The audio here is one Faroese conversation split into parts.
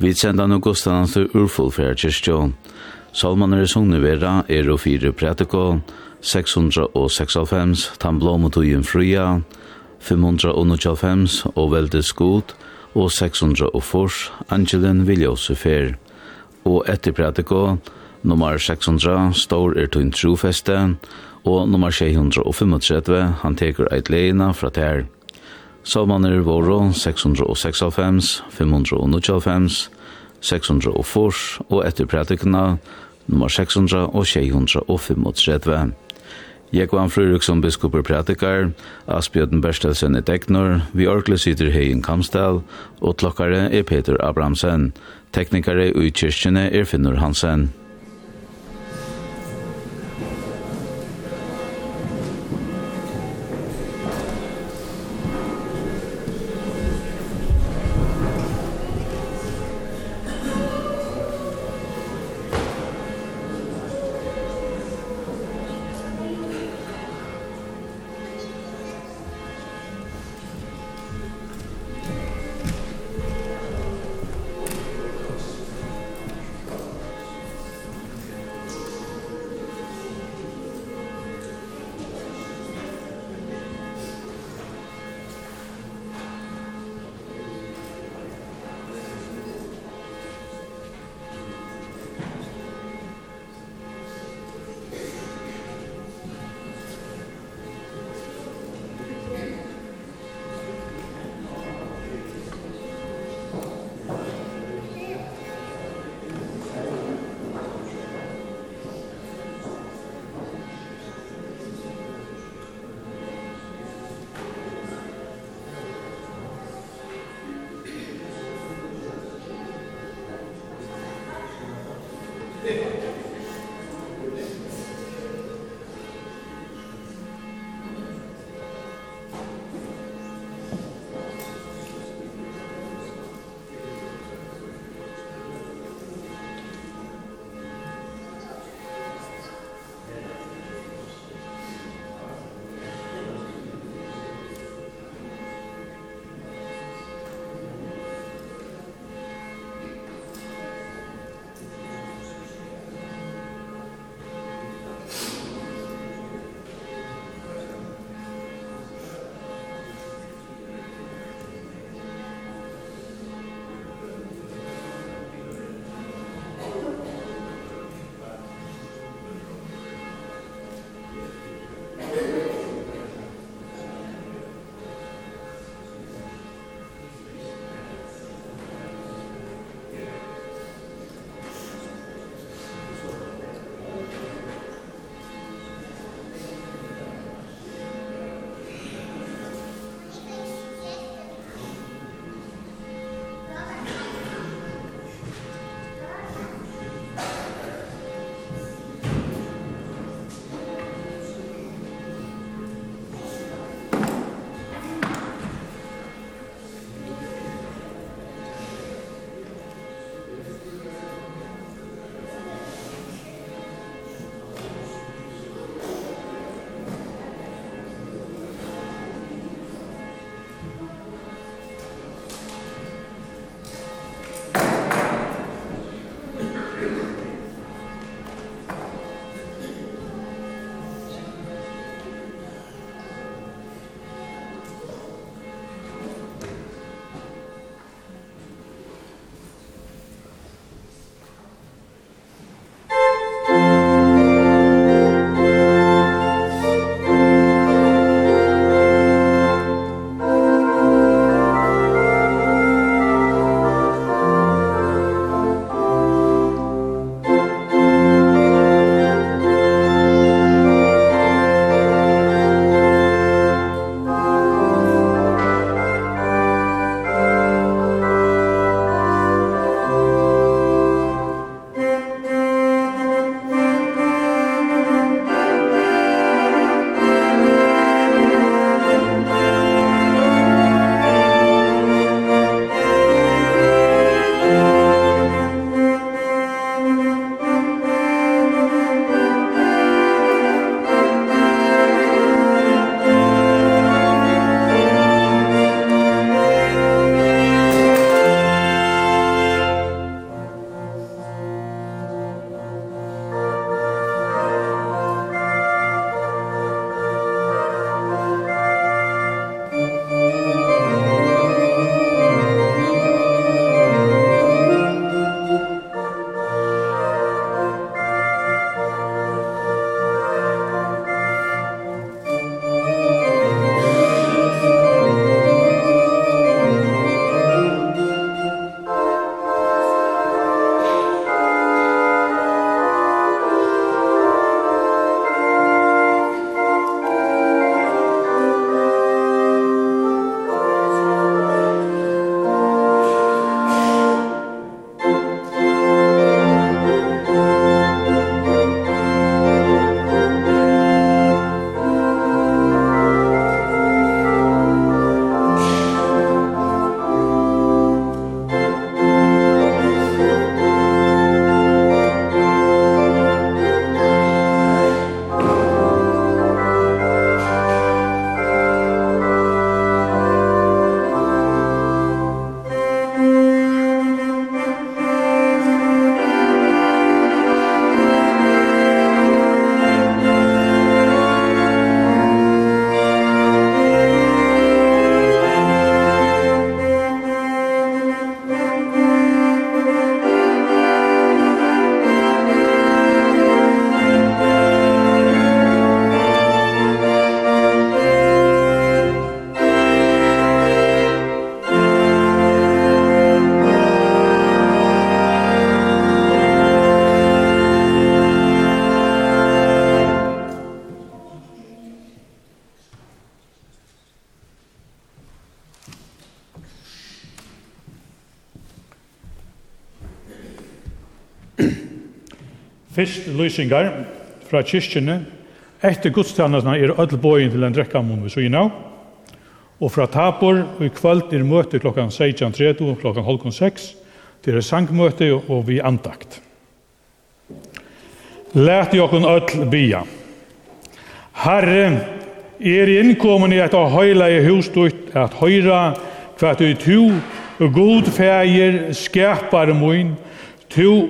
Vi senda nå gustanan til Urfull fyrir kyrstjån. Salman er sungne vera, er og fire prætiko, 696, tan blåmotujen fruja, 595, og veldig god, og 604, Angelen Viljose fer. Og etter prætiko, nummer 600, stor er tunn trofeste, og nummer 635, han teker eit leina fra tær. Salmaner våro 696, 595, 604 og etter prædikene nummer 600 og 635. Jekvan Fruruk som biskopur prædikar, Asbjørn Berstelsen i deknor, vi orkle sitter Heien Kamstel, og klokkare er Peter Abramsen. Teknikare i kyrkjene er Finnur Hansen. Fyrst lysingar fra kyrkjene, etter gudstjenestene er öll bøyen til en drekkamun ved syna, og fra tapor og i kvöld er møte klokkan 16.30 og klokkan halvkon 6, til er sangmøte og vi andakt. Læt jokken öll bia. Herre, er innkommen i et av høyla i husdutt, at høyra hva du tu, og god fægir, skapar mun, tu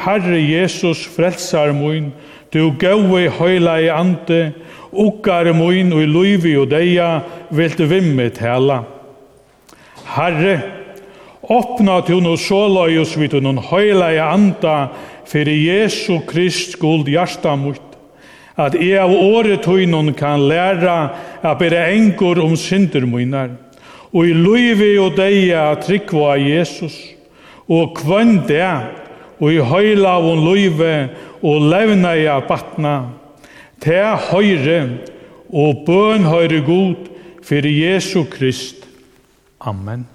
Herre Jesus, frelsar moin, du gaui høyla i ante, ukkar moin, og i luivi og deia, vilt vimme tala. Herre, opna til no sålaius vid noen høyla i anda, fyrir Jesu Krist guld hjarta mot, at jeg av året tøynun kan læra a bere engur om synder munar, og i luivi og deia trikva Jesus, og kvann det og i høyla og løyve og levna i abatna, te høyre og bøn høyre god for Jesu Krist. Amen.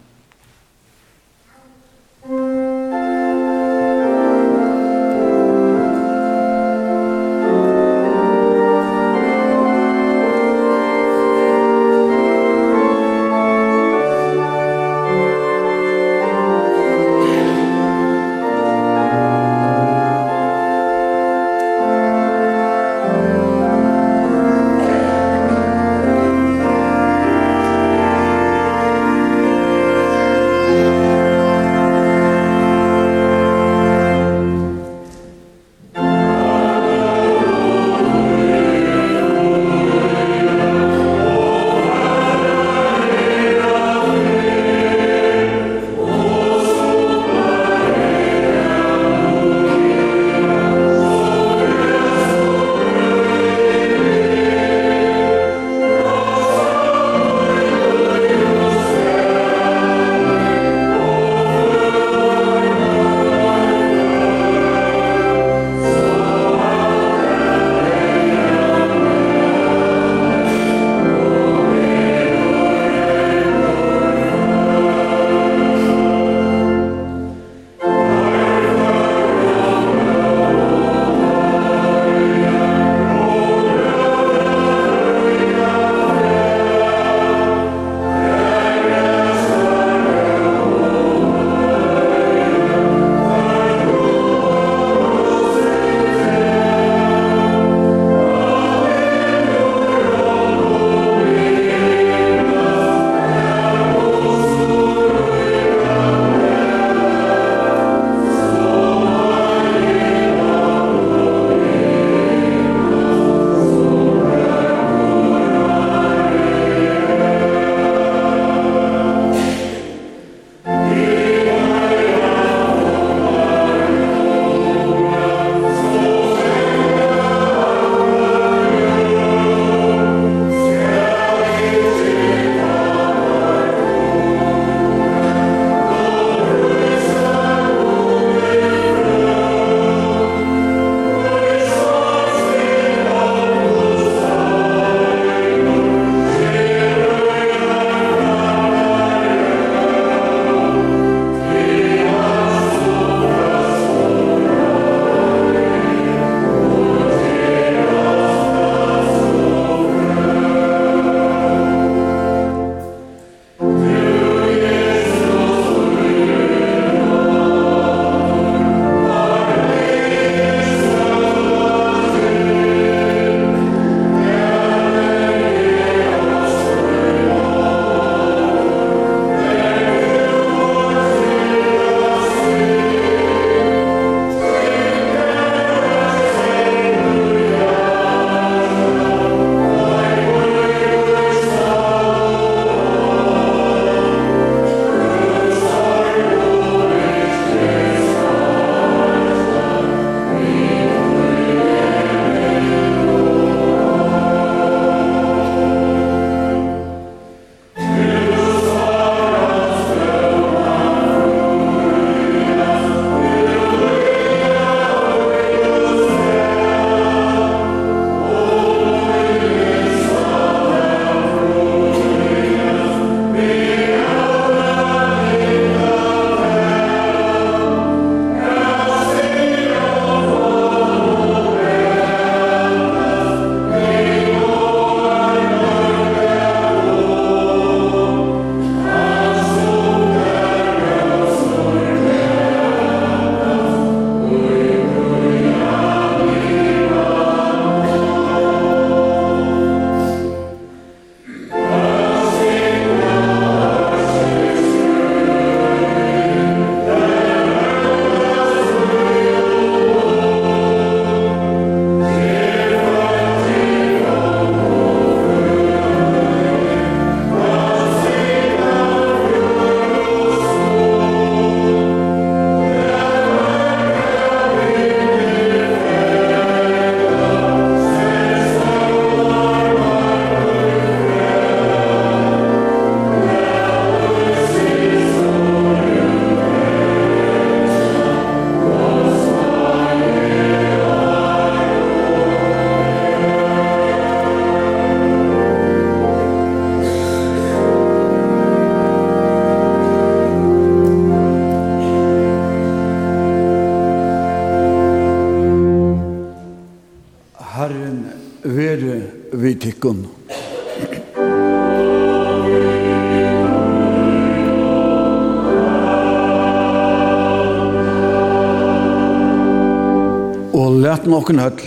laten okken høll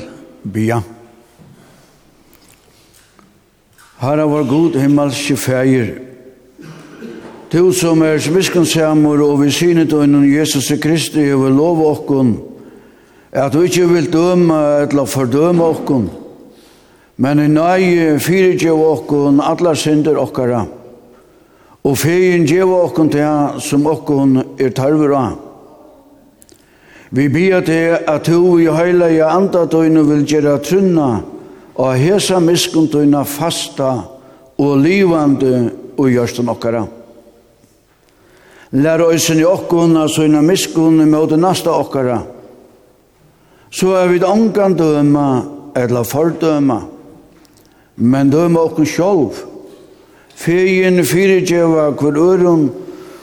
bya. Herre vår god himmelske feir, Du som er smiskensamur og vi synet og innan Jesus Kristi og vi lov okkon, at du ikke vil døme eller fordøme okkon, men i nøye fyrirgjev okkon allar synder okkara, og feien djev okkon til som okkon er tarver av. Vi bier til at du i heila i andadøyne vil gjøre trunna og hesa miskundøyne fasta og livande og gjørsten okkara. Lær øysen i okkunna søyna miskunne med det nasta okkara. Så er vi ongan døma eller fordøma, men døma okkun sjolv. Fegin fyrirgjeva hver ørum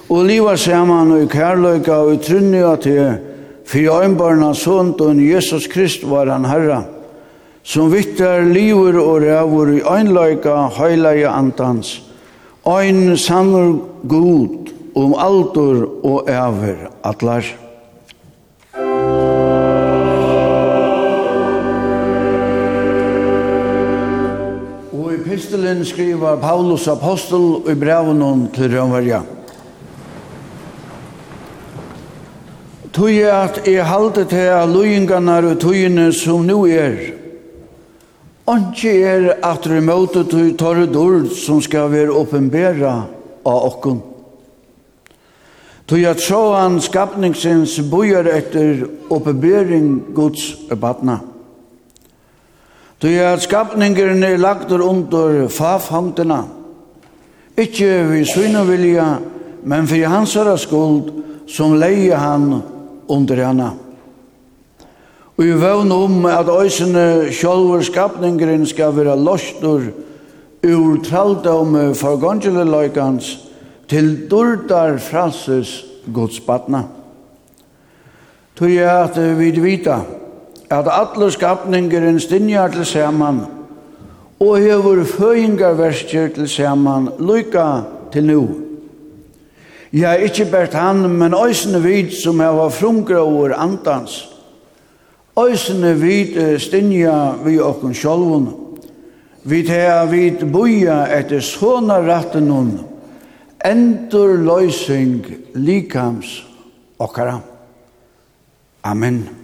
og liva saman og kærløyga og i trunni og För jag son och Jesus Krist var han herra. Som vittar liver och rävor i ögnlöjka höjlaja antans. Ein sannur god om aldur og över atlar. Og i pistelen skriver Paulus apostel i brevnen til Rønverja. Tøy at jeg halte til at løyingarna og tøyene som nu er. Anki er at du møte til torre dord som skal være åpenbæra av okkun. Tøy at han skapningsens bojar etter åpenbæring gods batna. Tøy at skapningen er lagt under fafhangtena. Ikke vi svinnevilja, men for hans skuld som leie han under henne. Og vi vøvn om at øysene sjølver skapningeren skal være løsner ur traldom for gongeleløykans til durdar franses godsbatna. Tøy er at vi vita at alle skapningeren stinjar til saman og hever føyingarverskjer til saman lykka til nu. Ja, ikkje bært han, men òsne vid som hava frumgrauer andans. Òsne vid stinja vi okkun sjolvun. Vi tea vid buja etter såna ratten hon. Endur løysing likams okkara. Amen.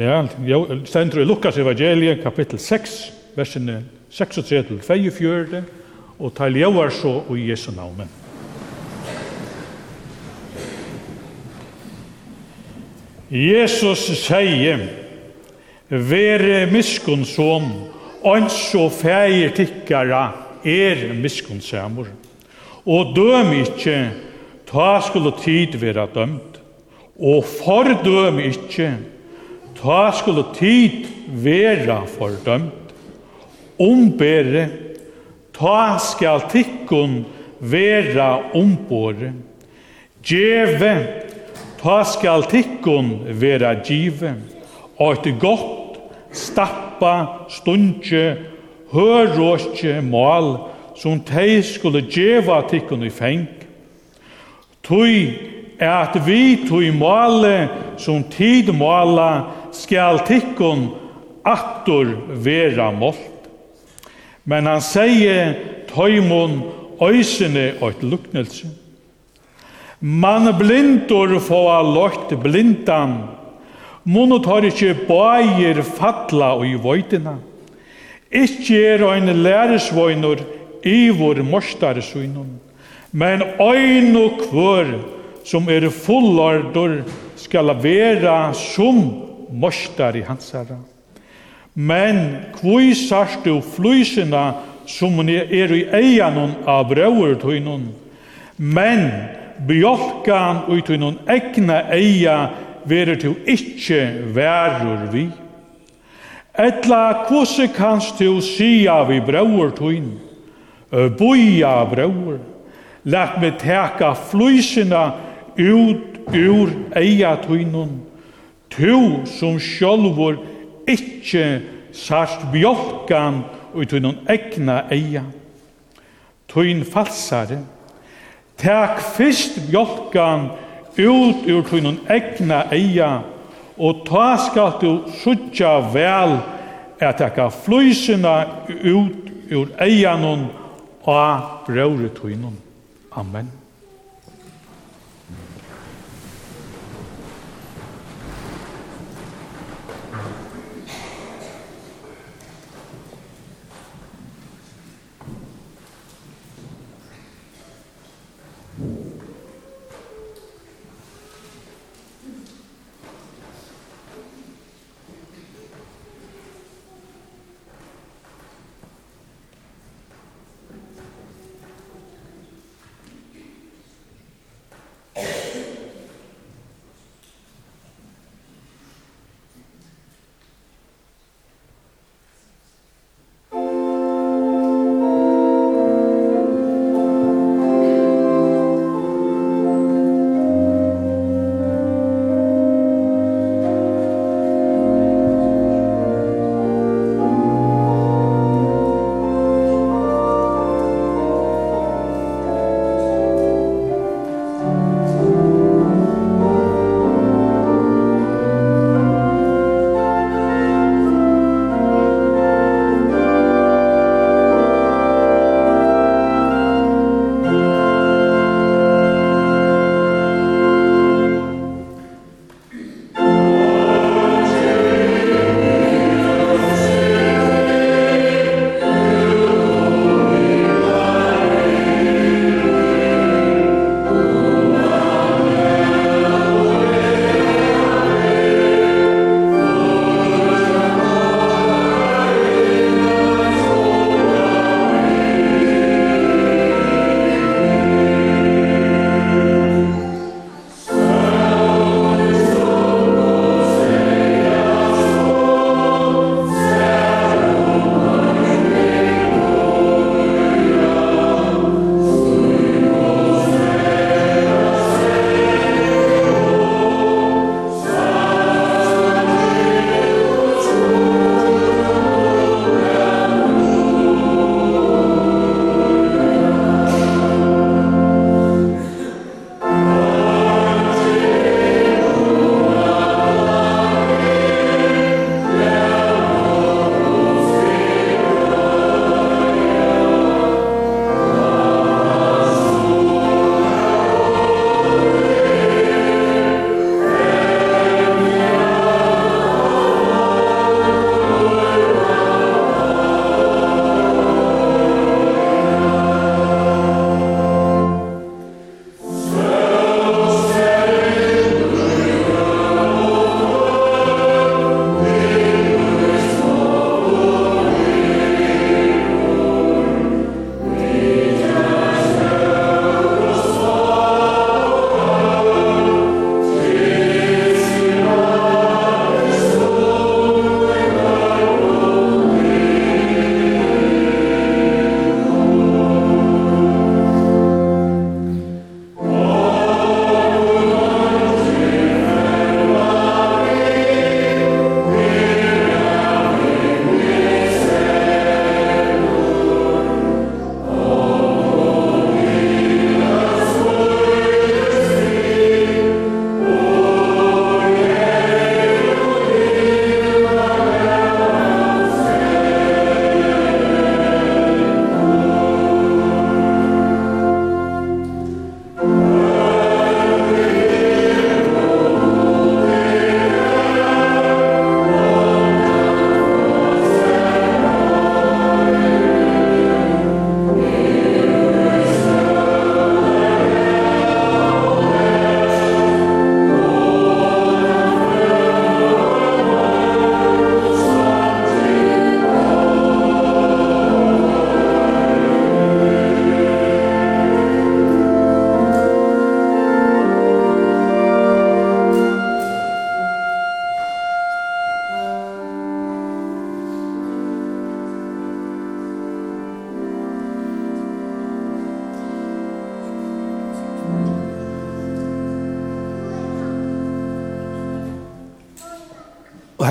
Ja, stendur i Lukas evangeliet, kapittel 6, versene 36-24, og tal jævar så i Jesu navn. Jesus sier, Vere miskun som, ans og feir tikkara er miskun samur. Og døm ikkje, ta skulle tid vera dømt, og fordøm ikkje, Ta skulle tid vera fordømt, ombere, ta skal tikkun vera ombore, djeve, ta skal tikkun vera djive, og et godt, stappa, stundje, høråsje mål, som tei skulle djeva tikkun i feng. Tui er at vi tui måle som tid måla skal tikkun attor vera målt. Men han sier tøymon øysene og luknelse. Man blindur få lort blindan, mun tar ikkje bægir falla og i vøytina. Ikkje er ein læresvøynur i vår morstarsynun, men ein og kvør som er fullardur skal vera som mostar i hansara. Men kvoi sarst du flysina som hun er i eianon av brauer tøynon, men bjolkan ut tøynon egna eia verer du ikkje verur vi. Etla kvose kanst du sia vi brauer tøyn, boia brauer, lat me teka flysina ut ur eia tøynon, Tu som sjálfur ikkje sart bjolkan og i egna eia. Tuin falsare. Tak fyrst bjolkan ut ur tunn egna eia og ta skal du sutja vel at taka flysina ut ur eianon og brøyre tunn. Amen.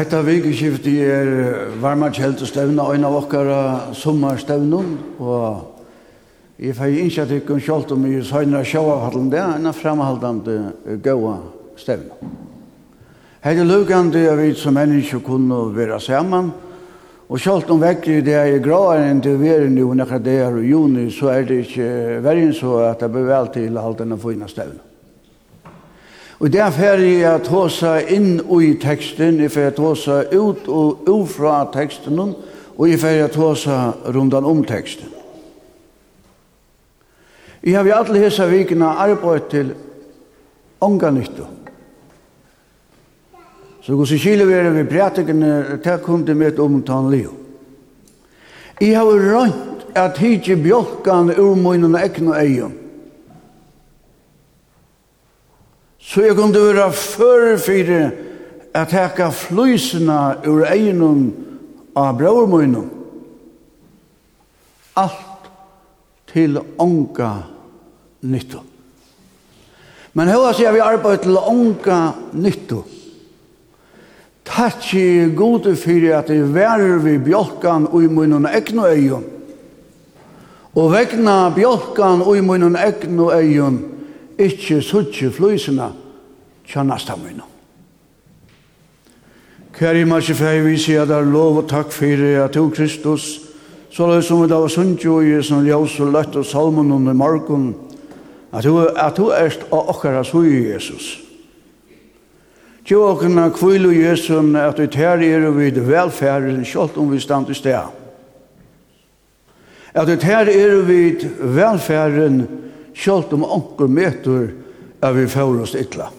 Hetta vikeskiftet er varmarkjeldestevna, en av okkara sommarstevnen, og jeg feg ikke at jeg kan kjølt om i søgnere sjåavhalden, det er en framhaldende gåa stevna. Hetta er lukande vi som mennesker kunne være og kjølt om vekker det er gråere enn til vi er nå, når det er i juni, så er det ikke verre enn så at det blir vel til halden av fina stevna. Og der ferdig å ta seg inn i teksten, jeg fer ta seg ut og ufra teksten, og jeg fer ta seg rundan om teksten. Jeg har vi alle hese vikene arbeid til ånga nytto. Så gos i kile vi er vi prætikene, det kom det med om tan liv. Jeg har rønt at hitje bjolkan ur munnen egn eion. egen, Så jeg kunne være før at jeg kan flysene ur egnom av brormøynom. Alt til ånka nytto. Men hva sier vi arbeid til ånka nytto? Takk i gode for at jeg værer vi bjolkan og i munnen egnu. Og vegna bjolkan ui i munnen egnu øyom ikkje suttje fløysene tja nasta mine. Kære Marsi fei, vi sier at er lov og takk fyrir at du Kristus, så løy som vi da var sunt i som ljós og løtt og salmon under morgen, at du, at du erst av okkara sui Jesus. Tjo okkara kvile Jesus at vi tær er og vid velferden, sjålt om vi stand i sted. At vi tær er og vid velferden, sjálvt om onkur metur er vi får oss ytla.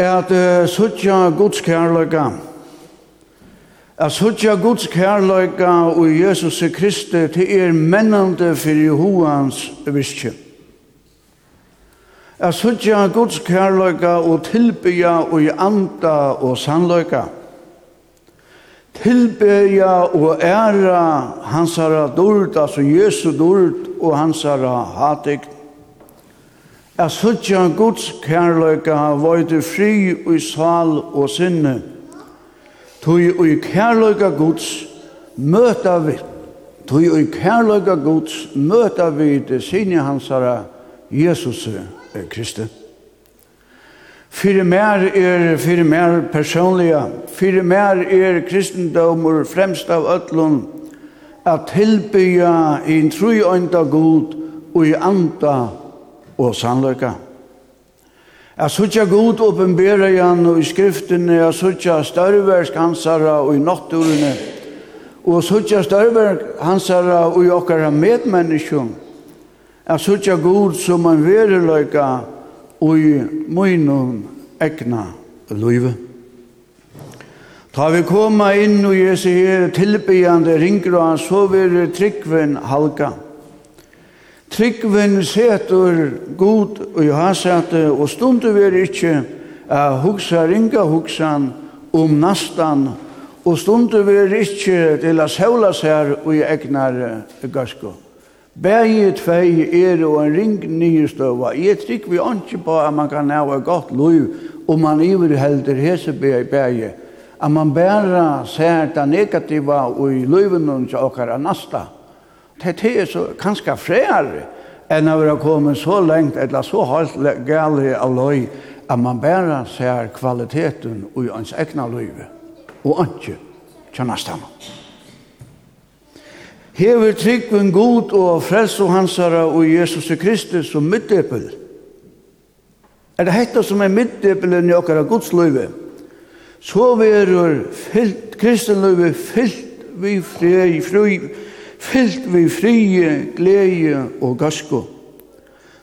At uh, suttja Guds kærløyga, at suttja Guds kærløyga og Jesus Kristi til er mennande fyrir Jehovans viskje. At suttja Guds kærløyga og tilbya og i anda og sannløyga tilbeja og æra hansara dord, altså Jesu dord og hansara hatik. Jeg suttja Guds kærløyka vøyde fri i sal og sinne. Tui i kærløyka Guds møta vi. Tui i kærløyka Guds møta vi det sinne hansara Jesus Kristus. Fyrir mer er, fyrir mer personliga, fyrir mer er kristendomur fremst av öllun, at tilbyja i en trujøynda god og i anda og sannløyka. Jeg sutja god oppenbera igjen og i skriftene, jeg sutja størversk hansara og i natturene, og sutja størversk hansara og i okkara medmenneskjum. Jeg sutja god som en vereløyka, i munnen egna løyve. Ta vi koma inn og Jesu her tilbyende ringer og så vil tryggven halka. Tryggven setur god og hasete og stundu vi ikkje uh, hugsa ringa hugsan om nastan, og stundu vi ikkje til a sævla sær og i egnar gasko. Bæje tvei er og en ring nyestøva. Jeg trykk vi ikke på at man kan næva et godt liv om man iverhelder hese bægi. At man bæra ser det negativa og i liven til okkar nasta. Det er så kanskje frere enn å være kommet så lengt eller så halvt gale av løy at man bæra ser kvaliteten og i ens egna liv og ikke kjennast Musikk hever tryggven god og frels og hansara og Jesus Kristus som middepel. Er det hetta som er middepelen i okkara godsløyve? Så verur fyllt, kristenløyve fyllt vi fri, fri, fyllt vi frie, glede og gasko.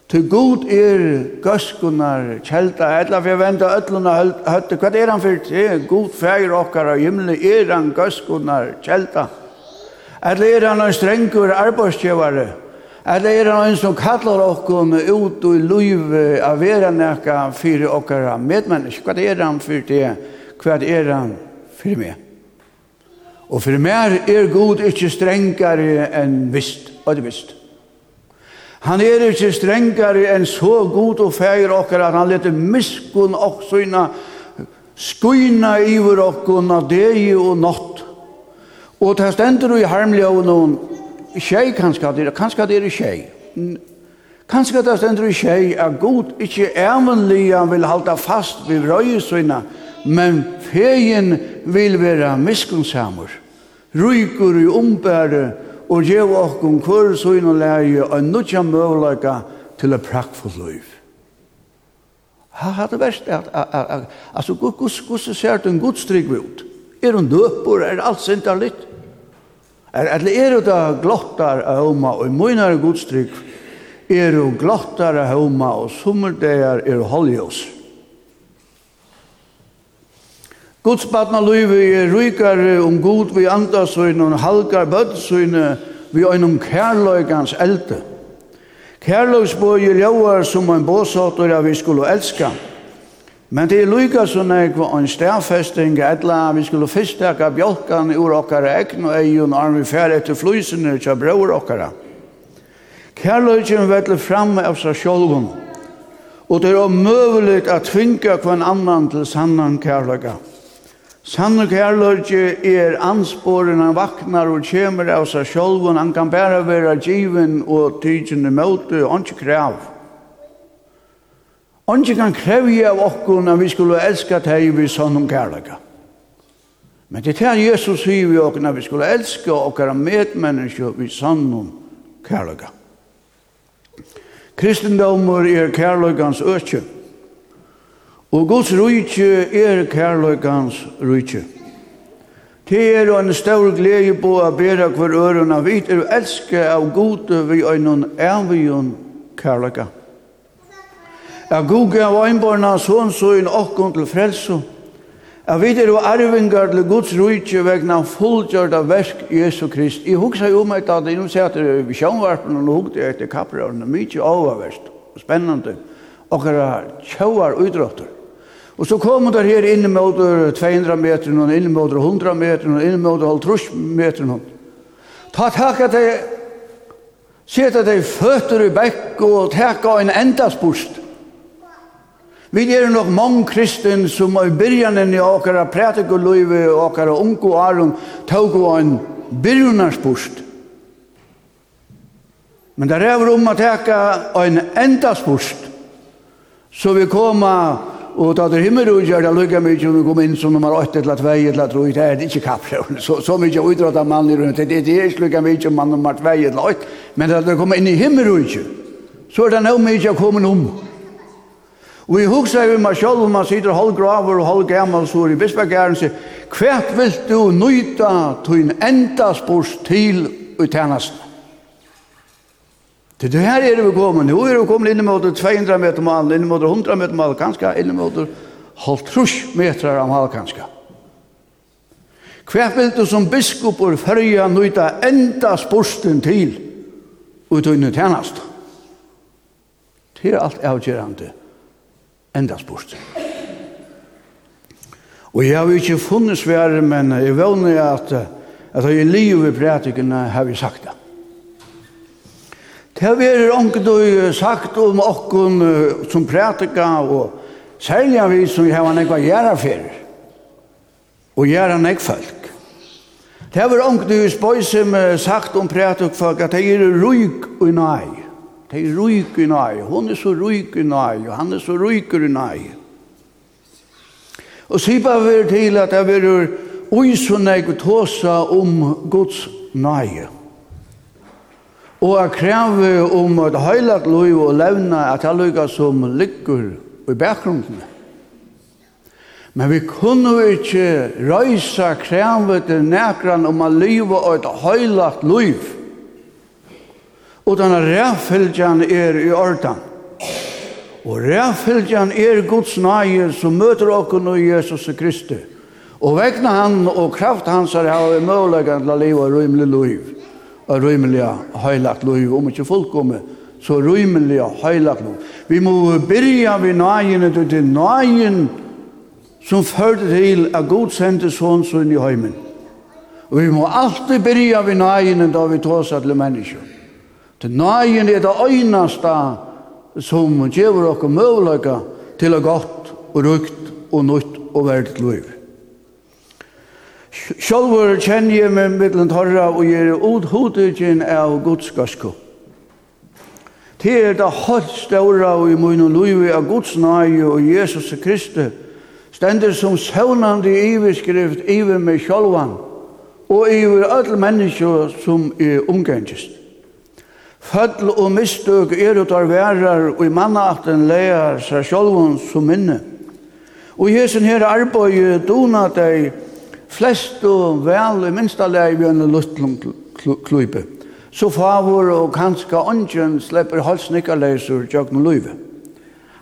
Til god er gaskunar kjelta, etla for jeg venda ölluna høtte, hva er han for? Det er god feir okkara i himmelen, er han gaskunar kjelda. Eller er han en strengur arbeidsgjøvare? Eller er han en som kallar okkom ut og liv av vera nekka fyrir okkara medmennesk? Hva er han fyrir det? Hva er han fyrir meg? Og fyrir meg er god ikkje strengare enn vist, og det vist. Han er ikkje strengare enn så god og feir okkara at han leter miskun og syna skuina iver okkona degi og natt Og det stender i harmljoven og tjej kanskje det er, kanskje det er tjej. Kanskje det stender i tjej at god ikke ævenlige vil halda fast ved røyesvinna, men feien vil være miskunnsamur, rykur i ombære og gjev okkur kvar søgn og og nutja møvlaga til a prakkfull liv. Ha, ha, det verste er at, altså, gus ser det en godstrygg ut? Er hun døper, er alt sintarligt? Er, er, er du da glottar av homa, og i møynare godstrykk, er du glottar av homa, og sommerdegar er hun holjøs. Godsbatna løyve er rykare om god vi andasøyne, og halkar bødsøyne, vi einum kærløygans elde. Kærløysbøy er ljauar som en båsåter av vi skulle elska. Men det er lykka så nekva en stærfesting etla vi skulle fyrstaka bjolkan ur okkara egn og eion arm vi færre etter flysene tja bror okkara. Kærløyken vettler fram av seg sjolvun og det er omøvelig at tvinga kvann annan til sannan kærløyka. Sannan kærløyke er ansporen han vaknar og kjemer av seg sjolvun han kan bæra vera givin og tydjene møte og ikke krav. Ongi kan krevje av okkur når vi skulle elska teg vi sånn om kærlega. Men det er Jesus sier vi okkur når vi skulle elska okkara medmenneske vi sånn om kærlega. Kristendommer er kærlegans økje. Og Guds rujtje er kærløykans rujtje. Det er en stor glede på å bera hver øren av vidt, er elske av gode vi øynene av vi øynene kærløyka. Jeg Gud gav einbarna sånn sånn okkon til frelso, Jeg vi er arvingar til Guds rujtje vegna fullgjørt av versk Jesu Krist. Jeg hugsa jo meg at jeg nå sier at det er visjonvarpen og hugde etter kapprarna, mykje oververst, spennende, okkara tjauar uidrottar. Og så kom der her inn mot 200 meter, og inn mot 100 meter, og inn mot 50 meter. Ta takk at jeg Seta dei føtter i bekk og teka en endasbust. Vi er nok mange kristen som i byrjanen i åkara prætik og åkara unko arum tåg og en byrjunarspust. Men det er om å teka en endaspust. Så vi kommer og ta til himmel og gjør det lukka mykje om vi kommer inn som nummer 8 eller 2 eller 3 det er ikke kapsjøen. Så, så mykje utråd av mann i rundt. Det det er ikke lukka mykje om man nummer 2 eller 8 men det er å inn i himmel og gjør Så er det noe mykje å komme om. Og jeg husker jo meg selv om man sitter halvgraver og halvgammel så er i bispegæren sier Hvert vil du nøyta til en enda spors til i tjenesten? Til det her er vi kommet. Nå er vi kommer in mot 200 meter mal, in mot 100 meter mal, kanske in mot halvtrus meter av mal, kanske Hvert vil du som biskop og førja nøyta enda sporsten til i tjenesten? Det er alt avgjørende enda bort. Og jeg har ikke funnet svære, men jeg vågner at, at jeg lever i prætikene, har vi sagt det. Det har vært ångt sagt om åkken som prætika, og særlig av vi som jeg har nekva gjerra fyrir, og gjerra nek folk. Det har vært ångt du spøyse sagt om prætikfolk at det er ruik og nei. Det er ryk i nøye. Hun er så ryk i nøye, og han er så ryker i nøye. Og så bare vi til at jeg vil uisunne jeg tåsa om Guds nøye. Og jeg krever om et høylat liv og levne at jeg lykker som ligger i bakgrunnen. Men vi kunne ikke røysa krevet til nekran om at livet og et høylat liv og den rævfylgjan er i ordan. Og rævfylgjan er Guds nage som møter okken og Jesus Kristus. Og vegna han og kraft hans har vi møvleggen til å leve og rymelig liv. Og rymelig høylagt liv, om ikke fullkomme, så rymelig høylagt liv. Vi må byrja vi nagene til til nagen som førte til at Gud sendte sånn sånn i høymen. Og vi må alltid byrja vi nagene da vi tås til mennesker. Til nøyen er det øyneste som gjør dere mulighet til å godt og rukt og nytt og verdt liv. Sjølver kjenner jeg meg mittlen torra og gjør ut hodutjen av Guds gasko. Det er det høyt større i munn og liv av Guds nøye og Jesus Kristi stender som søvnande iverskrift iver med sjølvan og iver alle mennesker som er omgengest. Fødl og mistøk er ut av værer, og i mannaten leier seg sjolvun som minne. Og hesen her arbeid dona deg flest og vel i minsta leie vi enn luttlom kluipe. Så favor og kanska ånden slipper halsnikkerleiser tjøkken luive.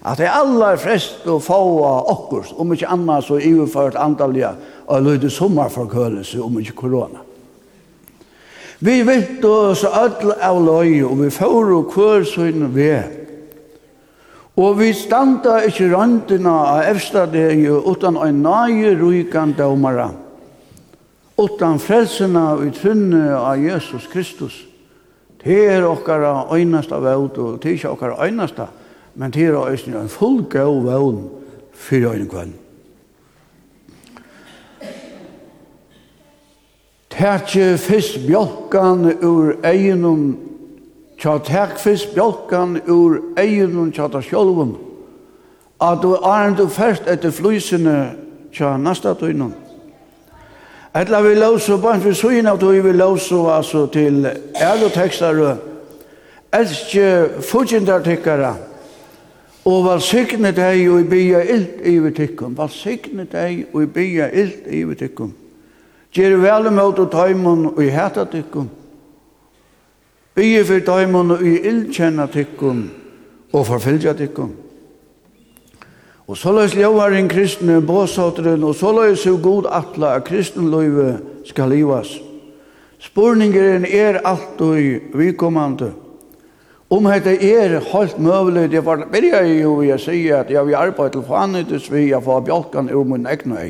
At det aller flest og få av okkurs, om ikke annet så iverført antallet og løyde sommerforkølelse om ikke korona. Vi vitt oss öll av løy, og vi får og kvør søgne vi. Og vi standa ikkje røndina av efstadegi, utan ein nage ruikan daumara. utan frelsina og trunne av Jesus Kristus. Det er okkara øynasta veld, og det er ikkje okkara øynasta, men det er òsne en fullgå vevn fyrir øynekvann. Tætje fyrst bjolkan ur eginum, tja tæk fyrst bjolkan ur eginum tja ta sjolvum, at du arnd du fyrst etter flysene tja nasta tøynum. Etla vi lausu, bare for søgin at vi lausu altså, til ærlo tekstar, elskje fudgindartikkara, og valsikne deg og i bya ilt i vitikkum, valsikne deg og i bya ilt i vitikkum. Gjer vel imot og tøymon og i heta tykkun. Bygge for tøymon og i ildkjenna tykkun og forfylgja tykkun. Og så løs ljóvar en kristne båsateren, og så løs jo god atla at kristenløyve skal livas. Spurningeren er alt og i vikommande. Om hette er helt møvelig, det var byrja jo vi å si at jeg vil arbeid til fanetes vi, jeg får bjolkan ur min egna.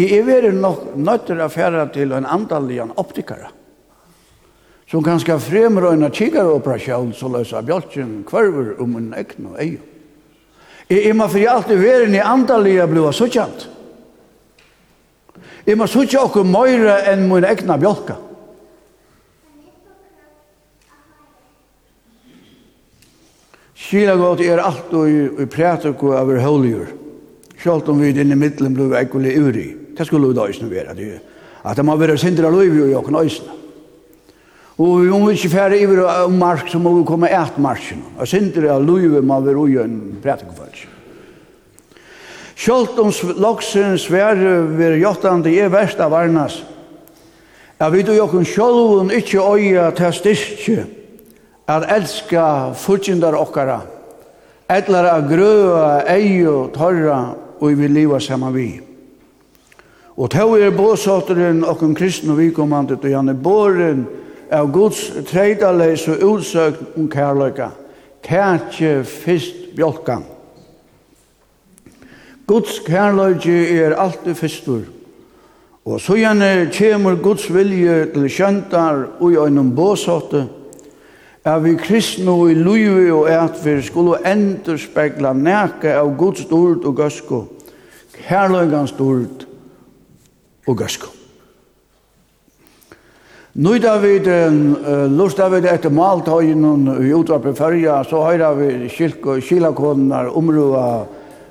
Jeg er veldig nok nødt til å fære til en antallig optikere som kan skal fremrøyne kikaroperasjon så løser bjølgen kvarver om en egn og eier. Jeg må for alltid i verden i antallige blod og suttjant. Jeg må suttja okkur møyre enn min egna bjølge. Kina godt er alt og i prætik og over høyligur. Sjalt om vi i middelen blod ekkule uri. Hva skulle det øyne være? Det, at det må være sindra løyvi og jokken øyne. Og vi må ikke fære iver om mark, så må vi komme et marsjen. Og sindra løyvi må være ui en prætikfølse. Sjølt om loksen svære ver jottande er verst av varnas. Ja, vi du jokken sjolvun ikkje øya til styrkje at elska fortjendar okkara. Etlar a grøa, eio, torra, og vi liva saman vi. Og tå er båsåtteren og en kristne vikommande, og han er båren av Guds treidaleis og utsøkt om kærløyga. Tætje fyrst bjolkan. Guds kærløyga er alltid fyrstur. Og så gjerne kjemur Guds vilje til kjöntar og i øynum båsåtte, er vi kristne og i luivi og at vi skulle enderspegla næka av Guds dord og gøsko, kærløygans dord, og gøsko. Nu da vi lust da vi det etter maltøyen og utvarpe fyrja, så høyra vi kilakonar områda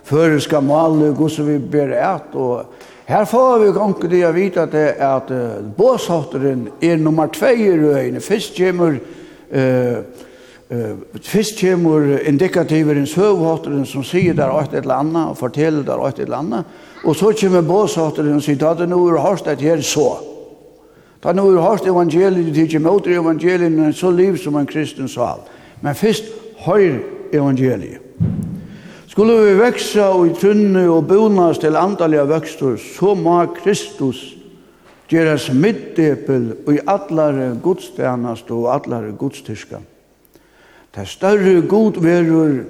føreska malu, gosse vi ber et, og her får vi gong det jeg vite at, at båshotteren er nummer 2 i røyene. Fyrst kommer uh, uh, fyrst kommer indikativerens høvhotteren som sier der åt et eller annet, og forteller der åt et eller annet, Og så kommer båsatteren og sier, at nå er hørst at her så. Da nu er hørst evangeliet, det ikke møter evangeliet, men så liv som en kristen sal. Men først høyr evangeliet. Skulle vi veksa og i tunne og bonas til andalige vøkstur, så må Kristus gjeras middepel og i allare godstjenast og allare godstyrska. Det større god verur,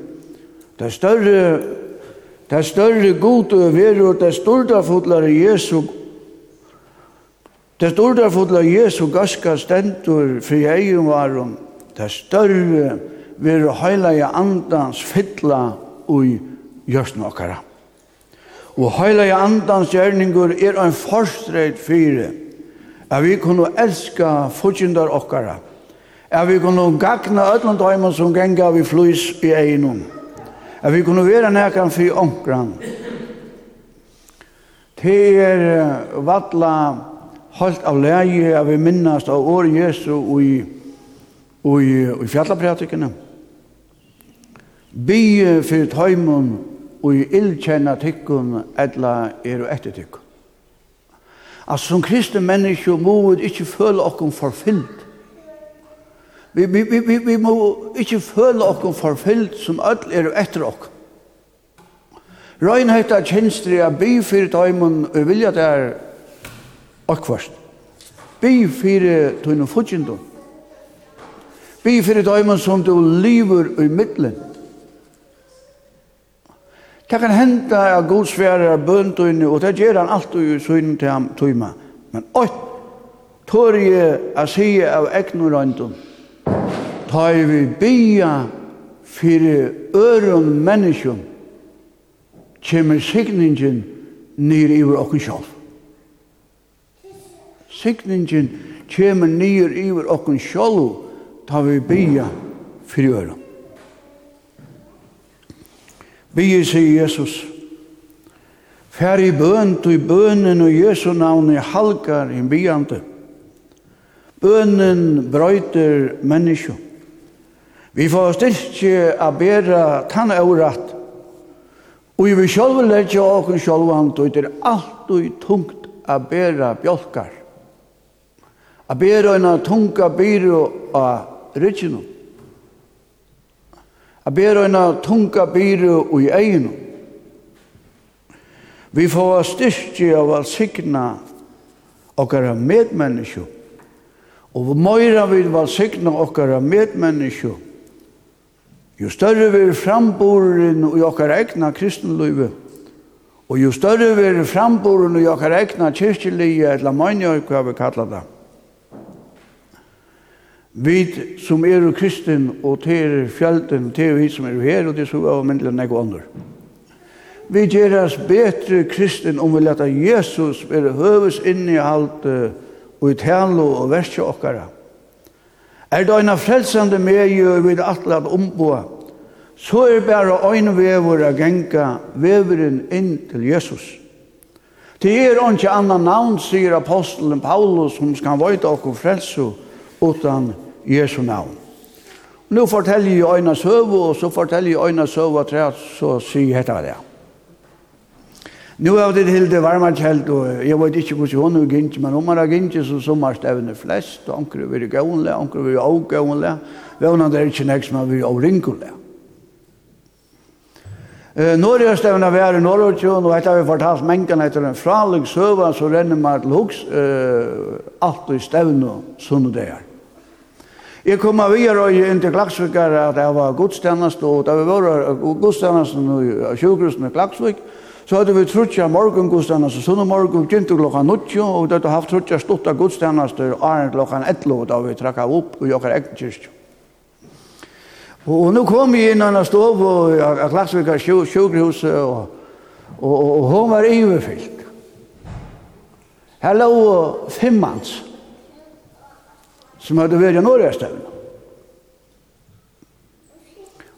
det større Det større god og verur, det større fotlar Jesu Det større fotlar Jesu gaska stendur fri egin varum. Det større veru heilaja andans fytla ui jørsna okkara. Og heilaja andans gjerningur er ein forstreit fyre at vi kunne elska fudgindar okkara. At vi kunne gagna öllum dæmon som genga vi flus i eginum at vi kunne være nækran for omkran. Det er vattla holdt av leie at vi minnast av år Jesu og i, og i, i fjallapratikene. Bi for tøymon og i illkjenna tykkun etla er og etter tikkun. Altså som kristne mennesker må vi ikke føle okkur forfyllt Vi, vi, vi, vi, vi må ikke føle okken forfyllt som alle er etter okken. Røynhet av kjenstri av by fyrir tøymon og vilja det er akkvarst. Bi fyrir tøyno fudgjendon. By fyrir tøymon som du lever i middelen. Det kan henda av svære av bøntøyne, og det gjør han alltid i søgn til ham tøyma. Men ått tør jeg å si av egnorøyndon ta i vi bia fyrir øron menneskjum kjemur signingin nir iver okkur sjálf. Signingin kjemur nir iver okkur sjálf ta vi bia fyrir öron. Bia sier Jesus, Fær i bøn, du i og Jesu navn i halkar i biante. Bønnen brøyter menneskje. Vi får styrke a bera tann eurat. Og vi sjálf leggja okkur sjálfan, og det er alt og tungt a bera bjolkar. A bera en tunga byro a rygginum. A bera en tunga byro i eginum. Vi får styrke av a signa okkara medmenneskjum Og møyra vil valsikna okkara medmennesko, jo større vil framboren i okkara egna kristenløyve, og jo større vil framboren i okkara egna kyrkjelige, eller mannjøy, hva vi kallar det. Vi som er jo kristen, og til fjelten, til vi som er her, og til så av myndelig nek og andre. Vi gjør oss bedre kristen om vi leta Jesus være høves inni alt uh, og i tænlo og verskje okkara. Er det eina frelsande megi og atle at omboa, så er bare ein vevor a genka veveren inn til Jesus. Det er ikke annan navn, sier apostelen Paulus, som skal vøyde okkur frelse utan Jesu navn. Nå forteller jeg øyne søvo, og så forteller jeg øyne søvo og så sier hetta det. Nu har det helt det varma kjelt, og jeg vet ikke hvordan hun er gint, men om man er gint, så sommerst evner flest, og anker vi er gønle, anker vi er vil vevna det er ikke nek som er vil avrinkele. Når jeg stevner vi er i Norrøtjøen, og etter vi fortalt mengen etter en fralig søva, så renner man til hoks alt i stevne sånne det er. Jeg kom av via røy inn til Klagsvikar at jeg var godstjennest, og da vi var godstjennest i sjukhusen i Klagsvik, Så hadde vi trutja morgen gudstjenester, sånne morgen begynte klokka 90, og vi hadde haft trutja stutta gudstjenester, og klokka 11, da vi trakka opp og jokkar egen kyrkja. Og nu kom vi inn og stod på Klagsvika sjukhuset, og, og, og hun var iverfyllt. Her lå fem femmans, som hadde vært i Norrestevn.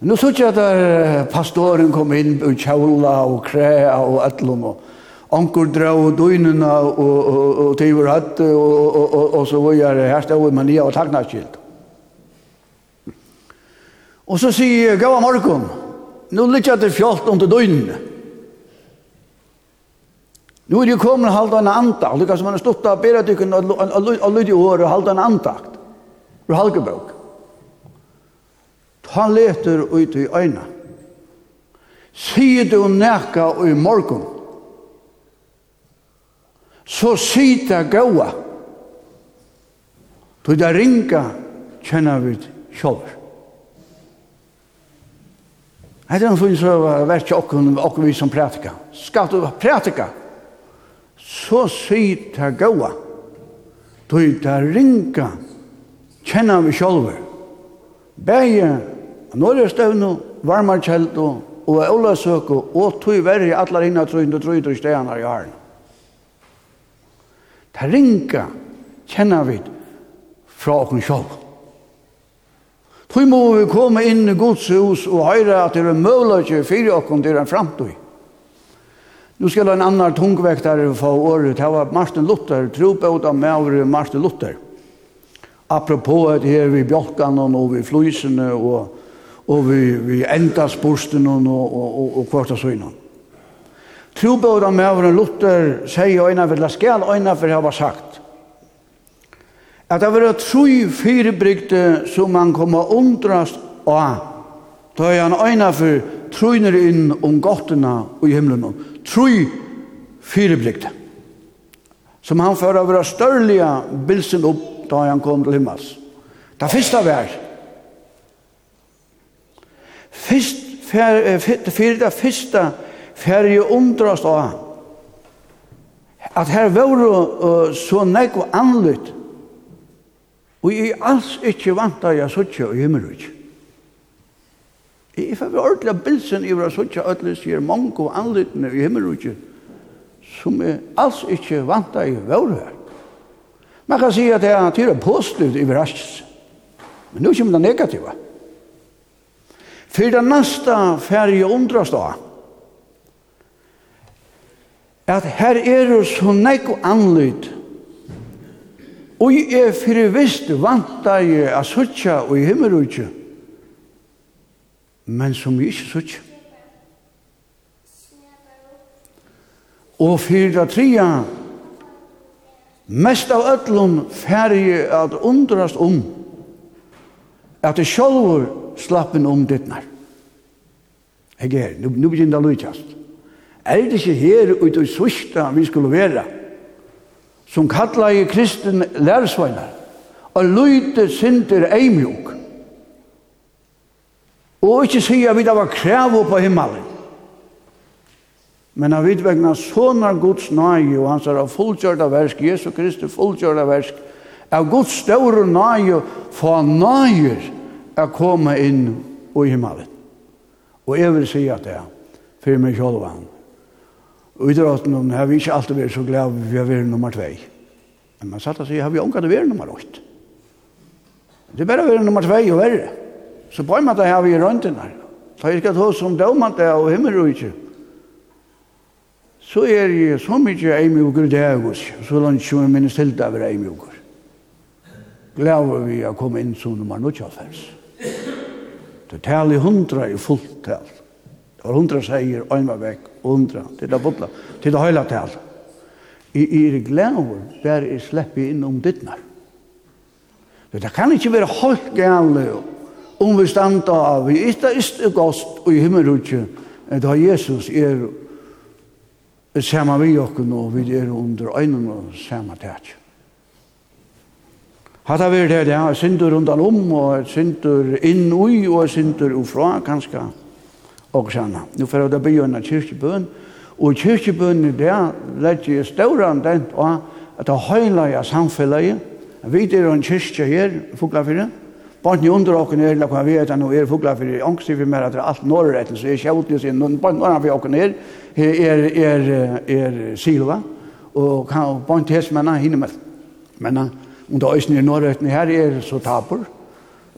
Nu så jag där pastoren kom in och kjola och krä och allom och Onkur dra og døgnene og tiver hatt og så var jeg her stod med nye og takknaskilt. Og så sier jeg, gav morgon, nå lytter jeg til fjolt om til døgnene. Nå er det kommet og en antakt, det kan som man har stått av bedre tykken og lytte i året og halda en antakt. Ur halkebøk han leter ut i øyna. Sier du neka i morgon, så sier det gaua. Du da ringa kjenner vi sjolver. Hetta er en fin vært verkja okkur, okkur vi som pratika. Skal du pratika, så sier det gaua. Du da ringa kjenner vi sjolver. Begge Norrstevnu, Varmarkjeldu og Ólasøku og tog verri allar hinna trøyndu trøyndu steganar i harn. Ta ringa kjenna vi fra okken sjálf. Tog må vi komme inn i Guds hus og høyre at det er møvløyke fyrir okken til en framtid. Nu skal en annan tungvektare få året. Det var Martin Luther, tropåta med Martin Luther. Apropå at her vi bjolkan og vi flysene og og vi, vi enda spursten og, og, og, og kvarta søgnan. Trobøyda med over en Luther sier øyna vil la skal øyna for hava sagt at det var tro firebrygte som man kom undrast av da er han øyna for trunner inn om gottene og i himmelen tru fyrirbrygte som han fyrir å være størlige bilsen opp da han kom til himmels. Det første var Fyrst, fer, fyrir det fyrsta, fer jeg undrast av at her var uh, så nekv anlut og jeg alls ikke vant at jeg suttje og himmel ikke jeg får ordentlig bilsen i hver suttje at jeg sier mange og anlutene i himmel som er alls ikke vant i jeg her. Man kan si at det er positivt i hver men nu kommer det negativa. For det neste færre undrast da, at her er det så nek og anlyd, og jeg er fyrir visst vantar jeg a suttja og i himmelutje, men som jeg ikke suttja. Og fyrir det tria, mest av öllum færre at undrast om, at det sjálfur slappen om dittnar. Jeg er, nu, nu begynner det å lykkast. Er det ikke her ut i sørsta vi skulle være, som kallar i kristen lærsveinar, og lyte synder eimjuk, og ikke sier vi da var krev på himmelen, Men av vidvegna sånne Guds nage og hans er av fullgjørda versk, Jesu Kristi fullgjørda versk, av Guds større nage, få nager å komme inn i himmelen. Og jeg vil si at det er for meg selv han. Og i drøtten har vi ikke alltid vært så glad vi har vært nummer 2. Men man satt og sier, har vi omgått å være nummer 8? Det er bare å være nummer 2 og verre. Så på en måte har vi rønten her. Så jeg skal ta som dømant det av ikke. så er jeg så mye eimjogur det er hos, så langt som jeg minnes til det er eimjogur. Glad vi å komme inn som nummer 9. Det tal i hundra er fullt tal. Det var hundra seier, ein var vekk, hundra. Det er butla. Det er heila tal. I er glæver, bare er sleppi inn om dittnar. Det kan ikke være holdt gale om vi standa av. Vi ikke er gost og i himmelrutje. da Jesus er saman vi okken og vi er under øynene og saman tætje. Hatta vi det, ja, sindur rundt om, og sindur inn ui, og sindur ufra, kanska, og sanna. Nu fyrir det byggjønna kyrkjebøn, og kyrkjebøn i det, lett i stauran den, og at det høyla i samfellet, vi er en kyrkje her, fuglafyrre, Barni under okken er, lakka vi vet, nå er fugla fyrir Angst vi mer at det er alt norrretten, så jeg kjøtlig sin, Nun barni under vi okken er, er, er, er, silva, og barni tess menna, hinne menna, og det øyne i Norrøtten her er så taper.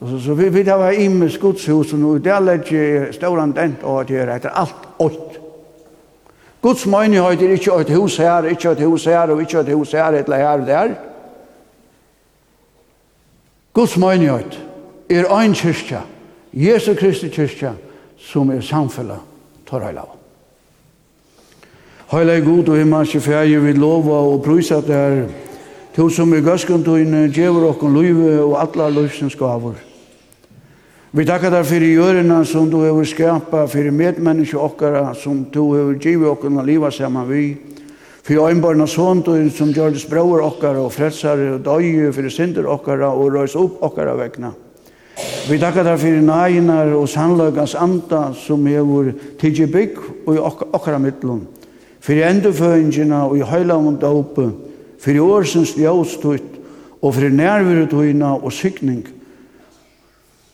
Så, så vi vet hva i med skudshus, og det er litt stående dent, og det er etter alt ått. Guds mening har det ikke et hus her, ikke et hus her, og ikke et hus her, et eller her og der. Guds møynighet er ein kyrkja, Jesu Kristi kyrkja, som er samfunnet tar høyla av. Høyla er god og himmelske fjerde vi lova og prysa der to som i gøskundtøyne djevur okkon løyve og atla løyvsens gavur. Vi takkar deg fyrir gjørina som du hefur skapa, fyrir medmenneske okkara som du hefur djivet okkon og liva saman vi, fyrir øynbarna såntøyn som gjør det spraur okkara og fredsare og døye fyrir synder okkara og røys opp okkara vegna. Vi takkar deg fyrir næginar og sannløgans anda som hefur tidsi bygg og i okkara mittlun, fyrir endurføyngina og i høyla om dåpe, fyrir årsens ljøstøyt, og fyrir nærvirutuina og sykning.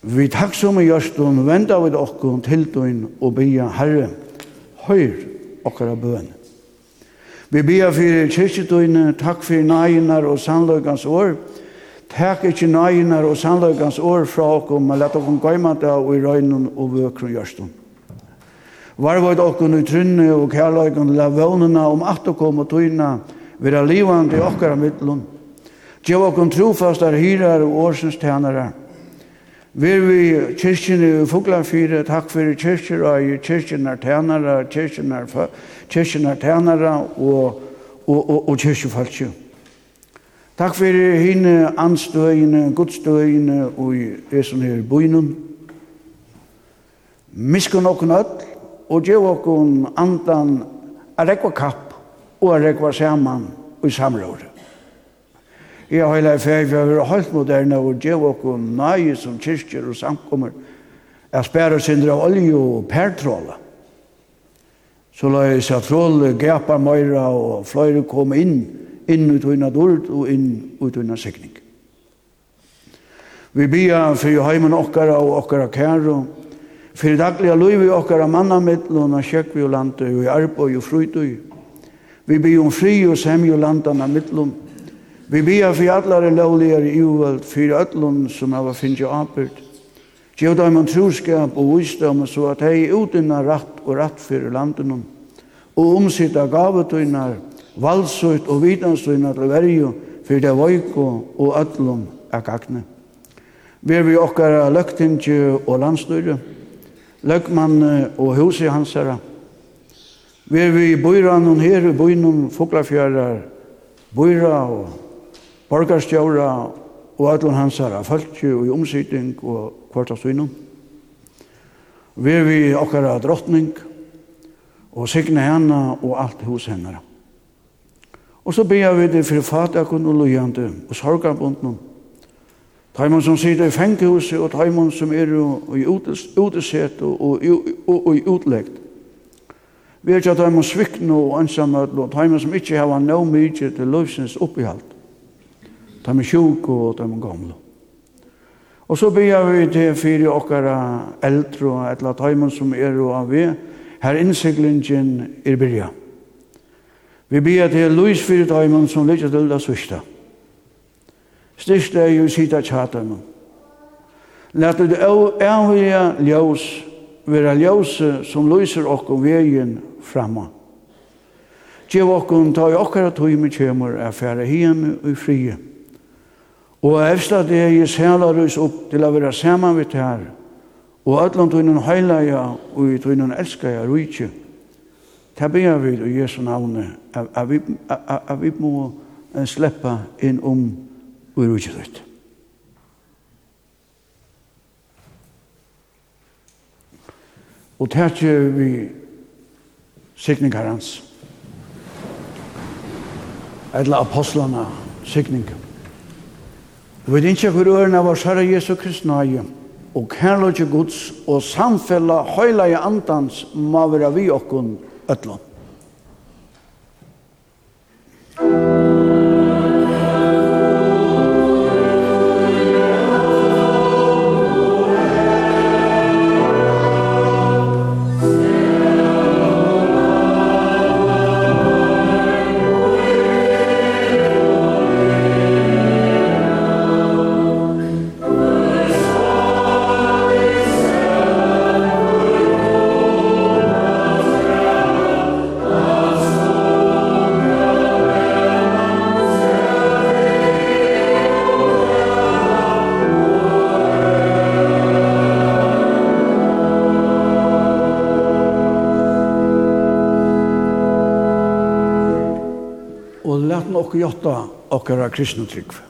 Vi takk som i gjørstun, venda vi okkon til døgn og bia Herre, høyr okkara bøn. Vi bia fyrir kyrkjedøyne, takk fyrir næginar og sannløygans år, Takk ikkje næginar og sannløygans år fra okkur, men let okkur gøyma det og i røynun og vøkron gjørstun. Varvoid okkur i trunne og kærløygans la vøvnuna om at okkom og tøyna, vera livande i okkara mittlun. Gjev okkom trofastar hyrar og årsens tænarar. Vir vi kyrkjene i Fuglarfyre, takk fyrir kyrkjer og i kyrkjene tænarar, kyrkjene kyrkjenar tænare og, og, og, og kyrkjefolkje. Takk fyrir hine anstøyene, godstøyene og i esen her bøynum. Miskun okkun öll og gjev okkun andan a rekva kapp og er rekva saman i samrådet. Jeg har hele ferie, vi har vært helt moderne og gjør og nøye som kyrkjer og samkommer. Jeg spærer synder av olje og pertråle. Så la jeg seg tråle, gapar møyra og fløyre kom inn, inn ut unna dord og inn ut unna sikning. Vi bia fyrir heimen okkara og okkara kæro, fyrir dagliga luivi okkara mannamittl og nasjekvi og landi og i arbeid og frutøy, Vi ber om fri og semje landan av mittlum. Vi ber for allare lovligare i uvald, for öllum som hava finnje apert. Gjev dem en troskap og visdom, så at hei utinna ratt og ratt fyrir landinum, og omsitta gavetuinar, valsut og vitansuinar til verju, fyrir det voiko og atlum er gagne. Ver vi okkara løgtingje og landstyre, løgmann og husi hansara, Vi er vi i Bøyran og her i Bøynum, og Bøyra og Borgarstjøra og Adlon Hansara, Falkje og i omsidning og Kvartastøynum. Vi er vi i okkara drottning og signe henne og alt hos henne. Og så ber vi det for fatakun og lujande og sorgabundnum. Taimon som sitter i fengehuset og taimon som er i uteset og, og, og, og i utleggt. Vi er ikke at svikno og ansamhet, og de som ikke har no mykje til løsens oppihalt. De er sjuk og de er gamle. Og så ber vi til fire okkara eldre og et eller annet som er og av vi, her innsiklingen er byrja. Vi ber til Louis fire tøymen som ligger til det sørste. Styrste er jo sida tjatøymen. Læt det avvija ljós, vera ljós som lyser okkom vegin framma. Gjev okkum ta i okkara tøyme kjemur er færa hien og frie. Og efsta det er sælar oss opp til å være saman vidt her, og allan tøynen heilaja og i tøynen elskaja rujtje. Ta bia vi i Jesu navne, at vi må sleppa inn om og rujtje døyt. Og tætje vi sikningar hans. Eller apostlana sikningar. Vi vet ikke hvor ørene av oss Herre Jesu Kristi nøye, og kærløyge Guds og samfella høyla i andans må være vi okkon øtlån. Thank you. okkur jotta okkara kristna tryggve.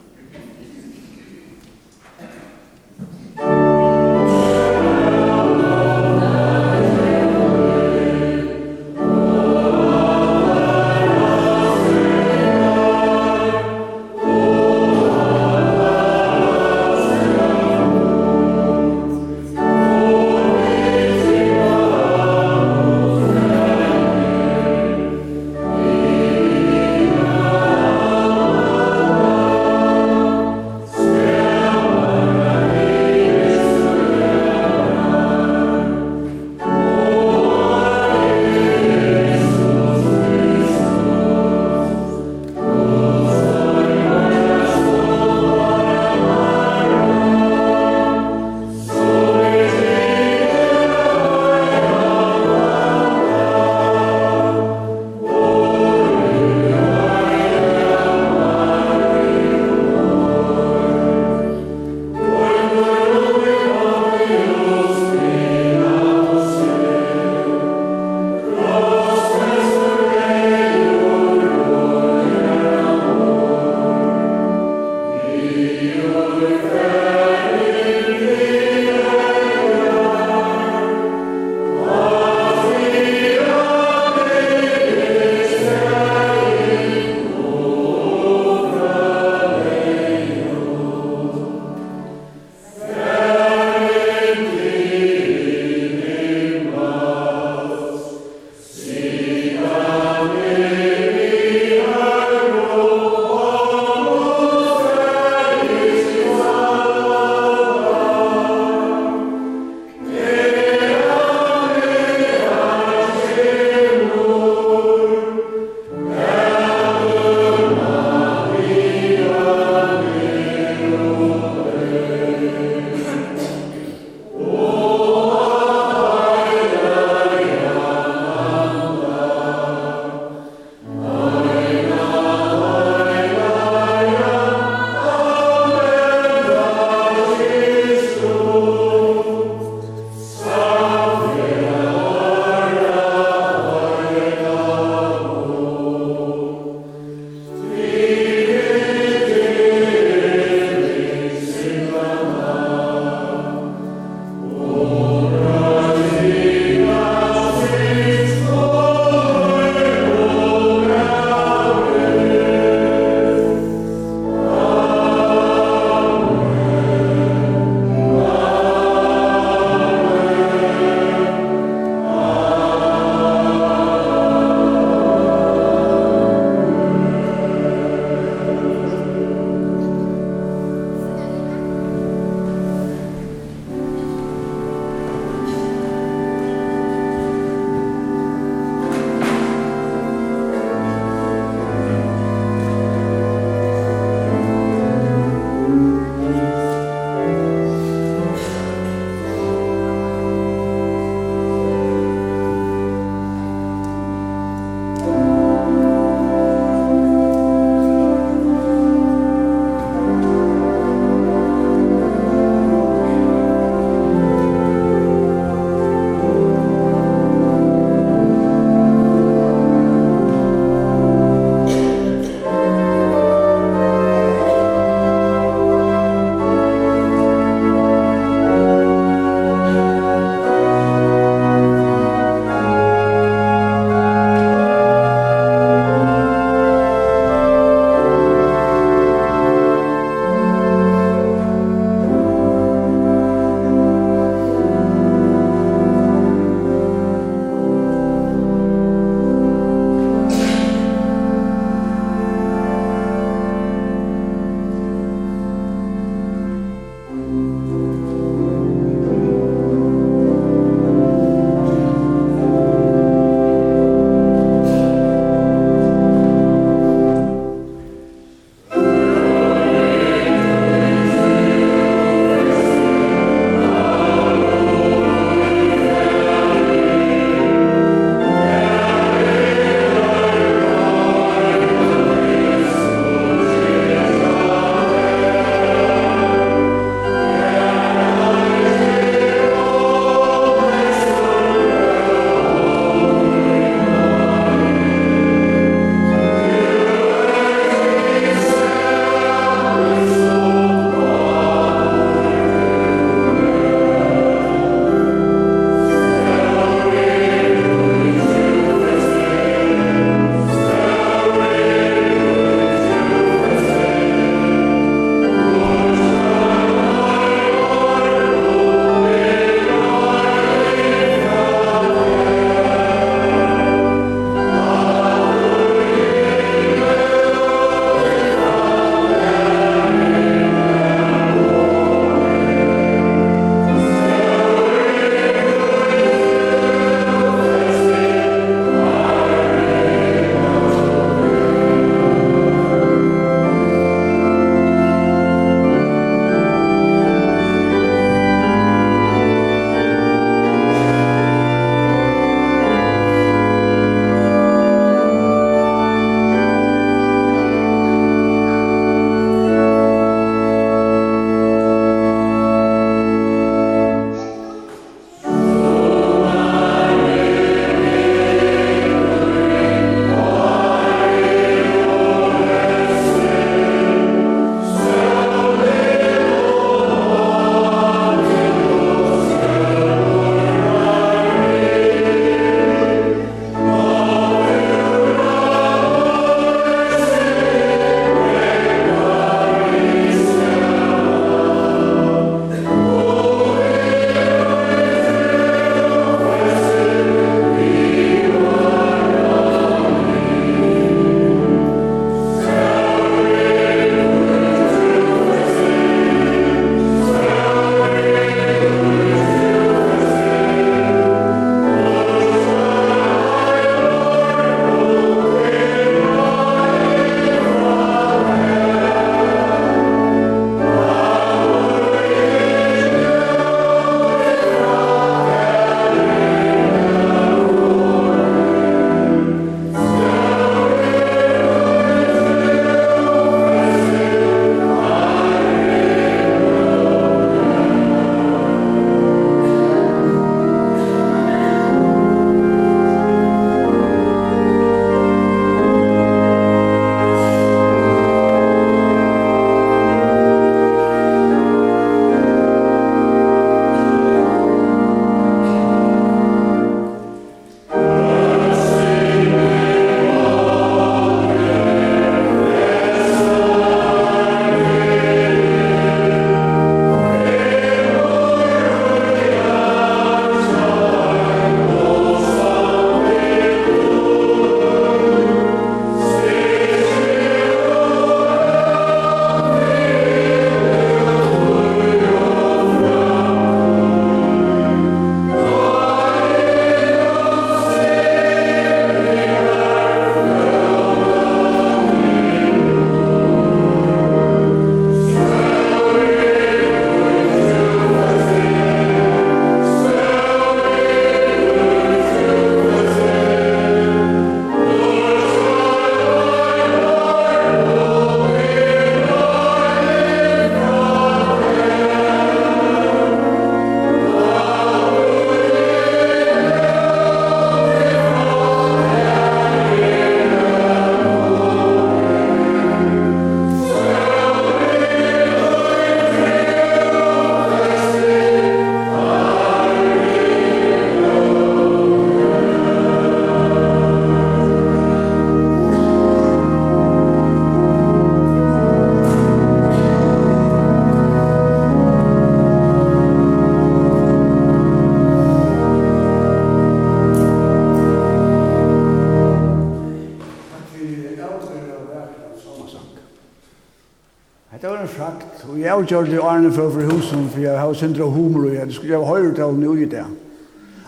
avgjørte Arne for for husen, for jeg har sindra humor, og jeg har høyre til nu i det.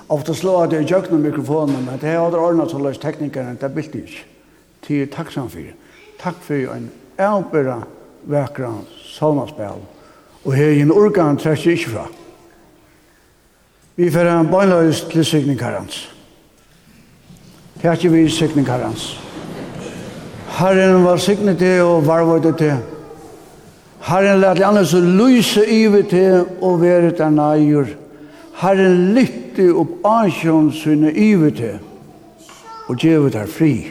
Ofte slå at jeg jøkna mikrofonen, men det har ordnet så løs teknikeren, det er bilt ikke. Til takk for. Takk for en avbæra vekra salmaspel, og her i en organ trekker ikke fra. Vi får en bøgnløys til sikningarans. Her er ikke vi sikningarans. Herren var sikning til og varvøyde til. Herren lät i annars lyse ivet til og være der nøyer. Herren lytte opp asjon sine ivet til og gjeve der fri.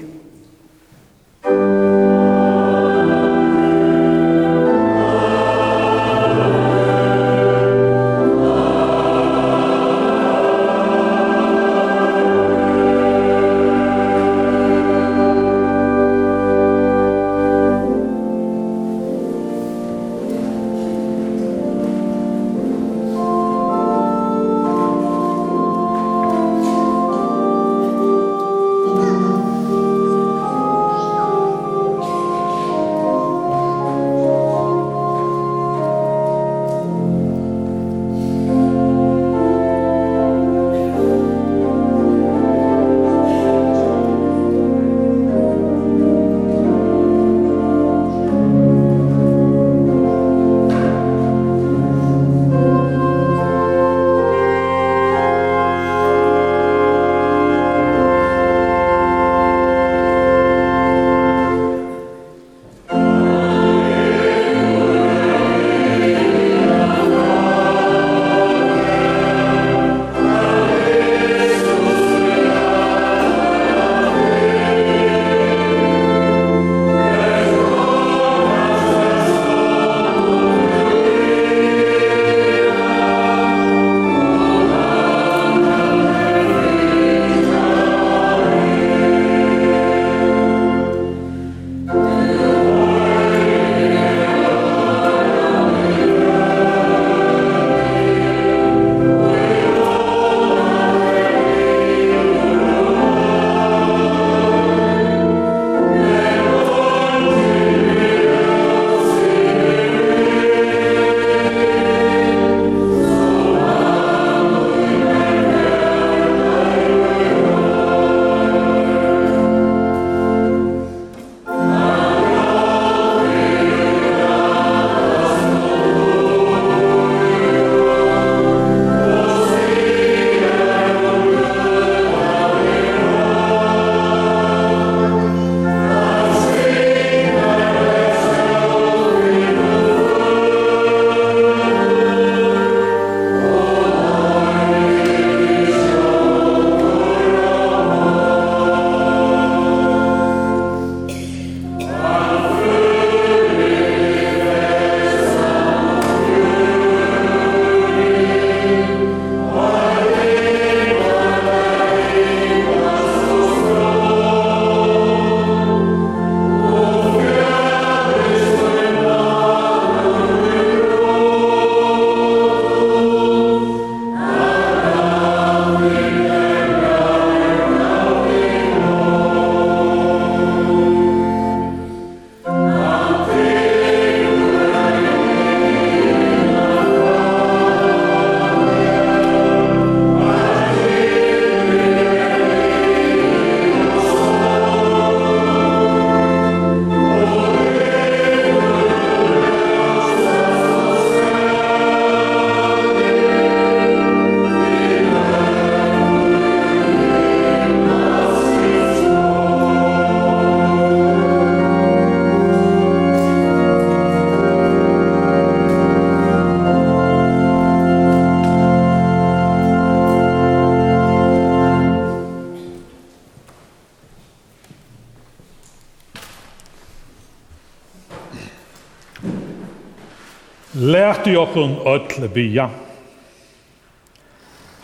Lat i okkun öll bia.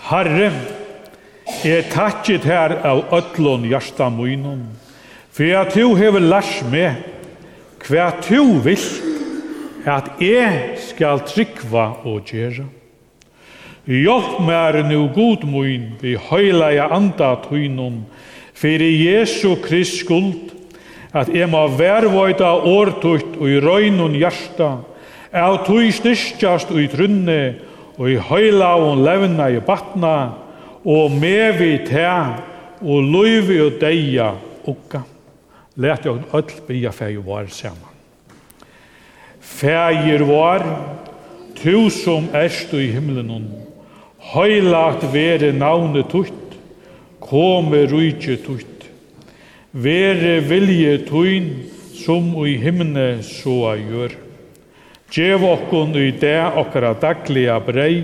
Herre, jeg takkit her av öllun hjärsta munnen, for at du hever lars meg hva du vil at jeg skal trykva og gjøre. Hjelp meg nu god mun vi høyleia anda tøynun, fyrir Jesu Krist skuld, at jeg må vervoida årtutt og i røynun hjärsta, av tui styrstjast ui trunne, og i høyla og levna i batna, og med vi og luivi og deia ukka. Lært jo öll bia fæg var saman. Fægir var, tu som erst i himmelen, høylagt vere navne tutt, kome rujtje tutt, vere vilje tuin, som i himne så gjør. Gjev okkun i det okkara dagliga brei,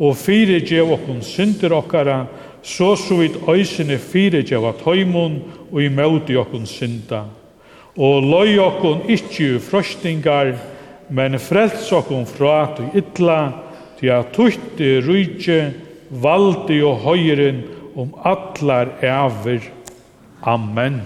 og fire gjev okkun synder okkara, så så vidt øysene fire gjev at høymon og i møte okkun synda. Og løy okkun ikkje frostingar, frøstingar, men frels okkun fra til ytla, til at tutti rujtje, valdi og høyren om allar æver. Amen.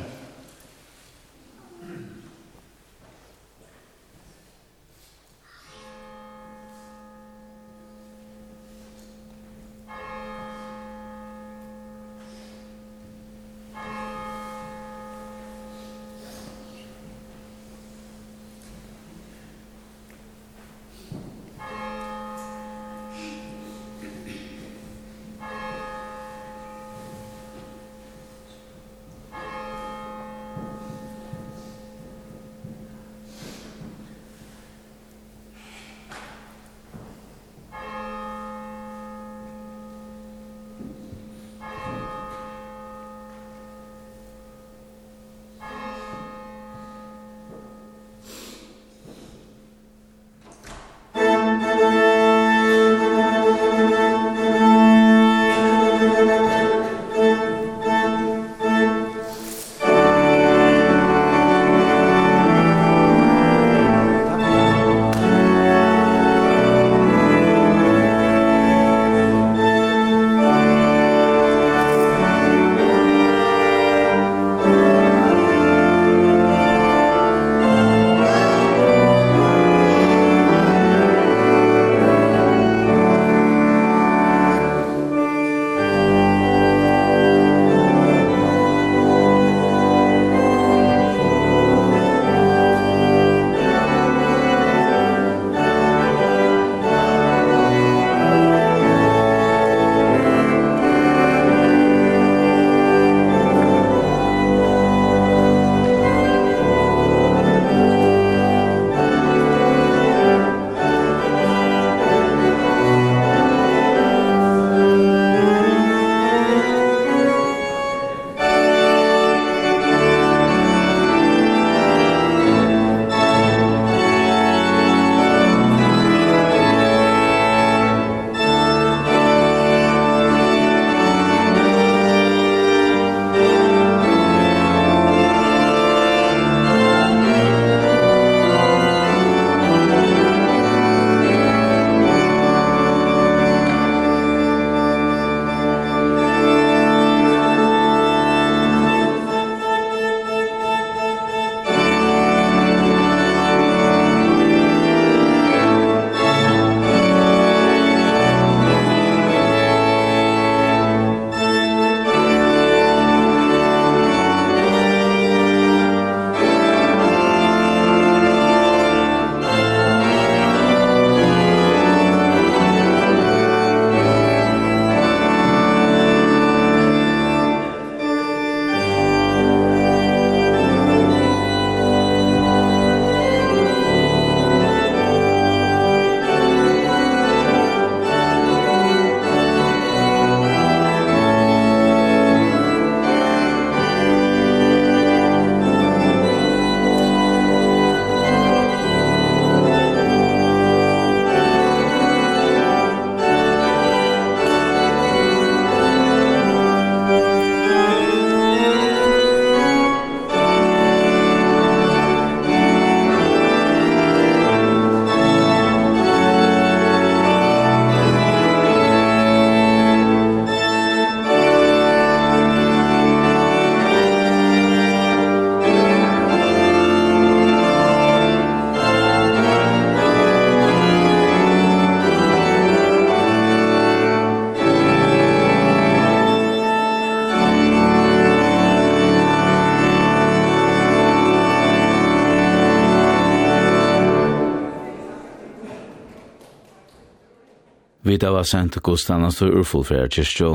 Djeva sent Gustav Astor Urfulfjær kyrkjå.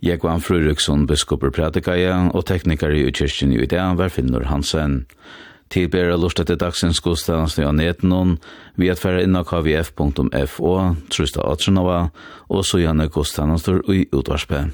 Jeg var Fruruksson, biskoper pratikaja, og teknikar i kyrkjen i dag var Finnur Hansen. Tilbera lortet til dagsens Gustav Astor Janetenon, vi at færa inna kvf.fo, trusta Atrenova, og så gjerne Gustav Astor i utvarspe.